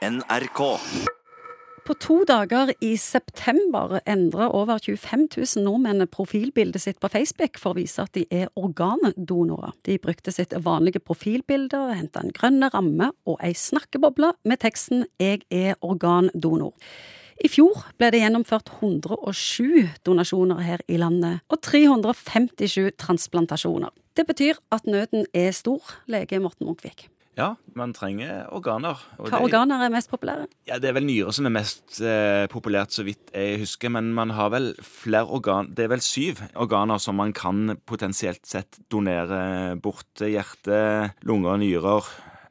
NRK. På to dager i september endrer over 25 000 nordmenn profilbildet sitt på Facebook for å vise at de er organdonorer. De brukte sitt vanlige profilbilde og henta en grønn ramme og ei snakkeboble med teksten 'Jeg er organdonor'. I fjor ble det gjennomført 107 donasjoner her i landet, og 357 transplantasjoner. Det betyr at nøden er stor, lege Morten Munkvik. Ja, man trenger organer. og Hva det- organer er mest populære? Ja, Det er vel nyre som er mest eh, populært, så vidt jeg husker. Men man har vel flere organ Det er vel syv organer som man kan potensielt sett donere bort. Hjerte, lunger, nyrer,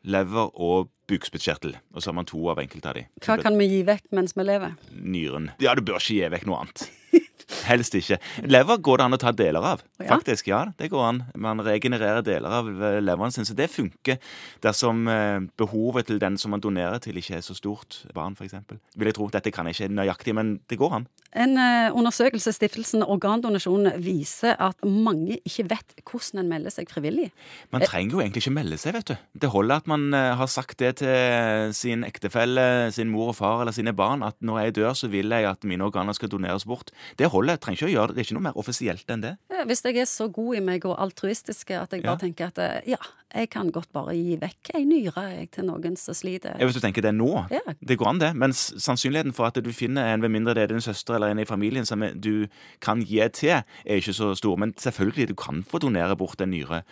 lever og bukspyttkjertel. Og så har man to av enkelte av de. Hva kan vi gi vekk mens vi lever? Nyren. Ja, du bør ikke gi vekk noe annet. Helst ikke. Lever går det an å ta deler av. Ja. Faktisk, ja. Det går an. Man regenererer deler av eh, leveren sin. Så det funker dersom eh, behovet til den som man donerer til, ikke er så stort. Barn, f.eks. Vil jeg tro. Dette kan jeg ikke nøyaktig, men det går an. En eh, undersøkelse stiftelsen Organdonasjon viser at mange ikke vet hvordan en melder seg frivillig. Man trenger jo egentlig ikke melde seg, vet du. Det holder at man har sagt det til sin ektefelle, sin mor og far eller sine barn, at når jeg dør, så vil jeg at mine organer skal doneres bort. Det holder. Jeg trenger ikke å gjøre det. Det er ikke noe mer offisielt enn det. Eh, Hvis jeg er så god i meg og altruistisk at jeg bare Ja. tenker at eh, ja, jeg kan godt bare gi vekk ei nyre til noen som sliter. Ja, Hvis du tenker det nå, Ja. det går an det. Men sannsynligheten for at du finner en, ved mindre det er din søster eller en i familien som du kan gi til, er ikke så stor. Men selvfølgelig, du kan få donere bort en nyre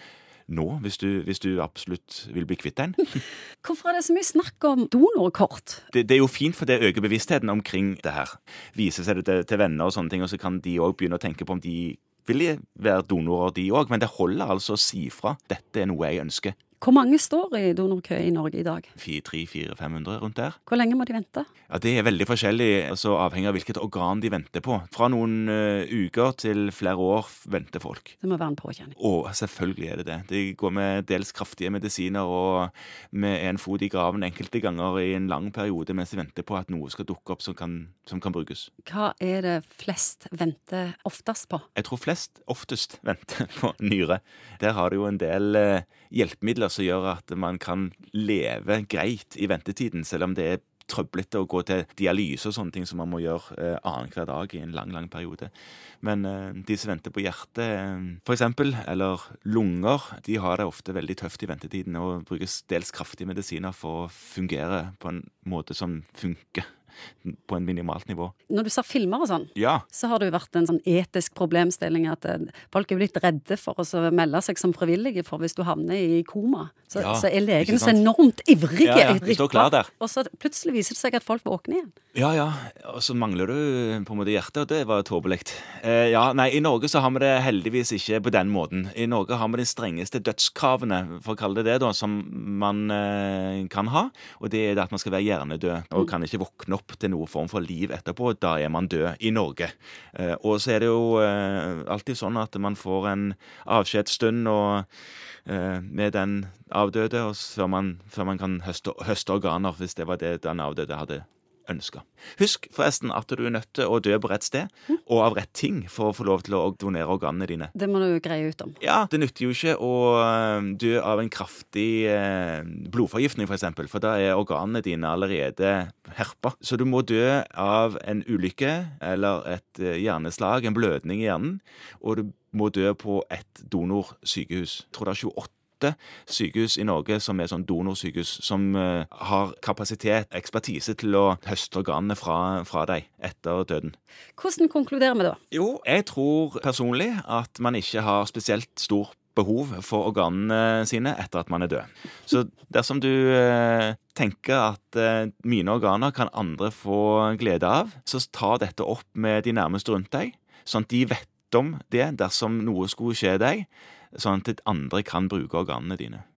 nå, hvis du, hvis du absolutt vil bli kvitt den. Hvorfor er det så mye snakk om donorkort? Det, det er jo fint, for det øker bevisstheten omkring det her. Viser seg det til, til venner og sånne ting, og så kan de òg begynne å tenke på om de vil være donorer, de òg. Men det holder altså å si fra. Dette er noe jeg ønsker. Hvor mange står i donorkø i Norge i dag? 300-400-500 rundt der. Hvor lenge må de vente? Ja, Det er veldig forskjellig, altså avhengig av hvilket organ de venter på. Fra noen uh, uker til flere år venter folk. Det må være en påkjenning. Å, selvfølgelig er det det. De går med dels kraftige medisiner og med en fot i graven enkelte ganger i en lang periode mens de venter på at noe skal dukke opp som kan, som kan brukes. Hva er det flest venter oftest på? Jeg tror flest oftest venter på nyre. Der har du jo en del uh, hjelpemidler som gjør at man kan leve greit i ventetiden, selv om det er trøblete å gå til dialyse og sånne ting som man må gjøre eh, annenhver dag i en lang, lang periode. Men eh, de som venter på hjertet, eh, eksempel, eller lunger, de har det ofte veldig tøft i ventetiden og brukes dels kraftige medisiner for å fungere på en måte som funker på en minimalt nivå. Når du ser filmer og sånn, Ja, så har det jo vært en sånn etisk problemstilling at eh, folk er jo litt redde for å melde seg som frivillige for hvis du havner i koma. Så, Ja, så er legen så enormt ivrig. Ja, ja, de står klar der. Og så plutselig viser det seg at folk våkner igjen. Ja, ja. Og så mangler du på en måte hjertet, og det var tåpelig. Eh, ja, nei, I Norge så har vi det heldigvis ikke på den måten. I Norge har vi de strengeste dødskravene, for å kalle det det, da, som man eh, kan ha. Og det er at man skal være hjernedød og kan ikke våkne opp til noen form for liv etterpå. Da er man død i Norge. Eh, og så er det jo eh, alltid sånn at man får en avskjedsstund eh, med den avdøde, før man, før man kan høste, høste organer, hvis det var det den avdøde hadde ønska. Husk forresten at du er nødt til å dø på rett sted, og av rett ting, for å få lov til å donere organene dine. Det må du greie ut om. Ja, det nytter jo ikke å eh, dø av en kraftig eh, blodforgiftning, f.eks., for, eksempel, for da er organene dine allerede herpa. Så du må dø av en ulykke eller et eh, hjerneslag, en blødning i hjernen, og du må dø på et donorsykehus. Jeg tror det er 28 sykehus i Norge som er sånn donorsykehus, som eh, har kapasitet, ekspertise til å høste organene fra, fra deg etter døden. Hvordan konkluderer vi da? Jo, jeg tror personlig at man ikke har spesielt stor behov for organene sine etter at man er død. Så dersom du eh, tenker at eh, mine organer kan andre få glede av, så ta dette opp med de nærmeste rundt deg, sånn at de vet om det dersom noe skulle skje deg, sånn at andre kan bruke organene dine.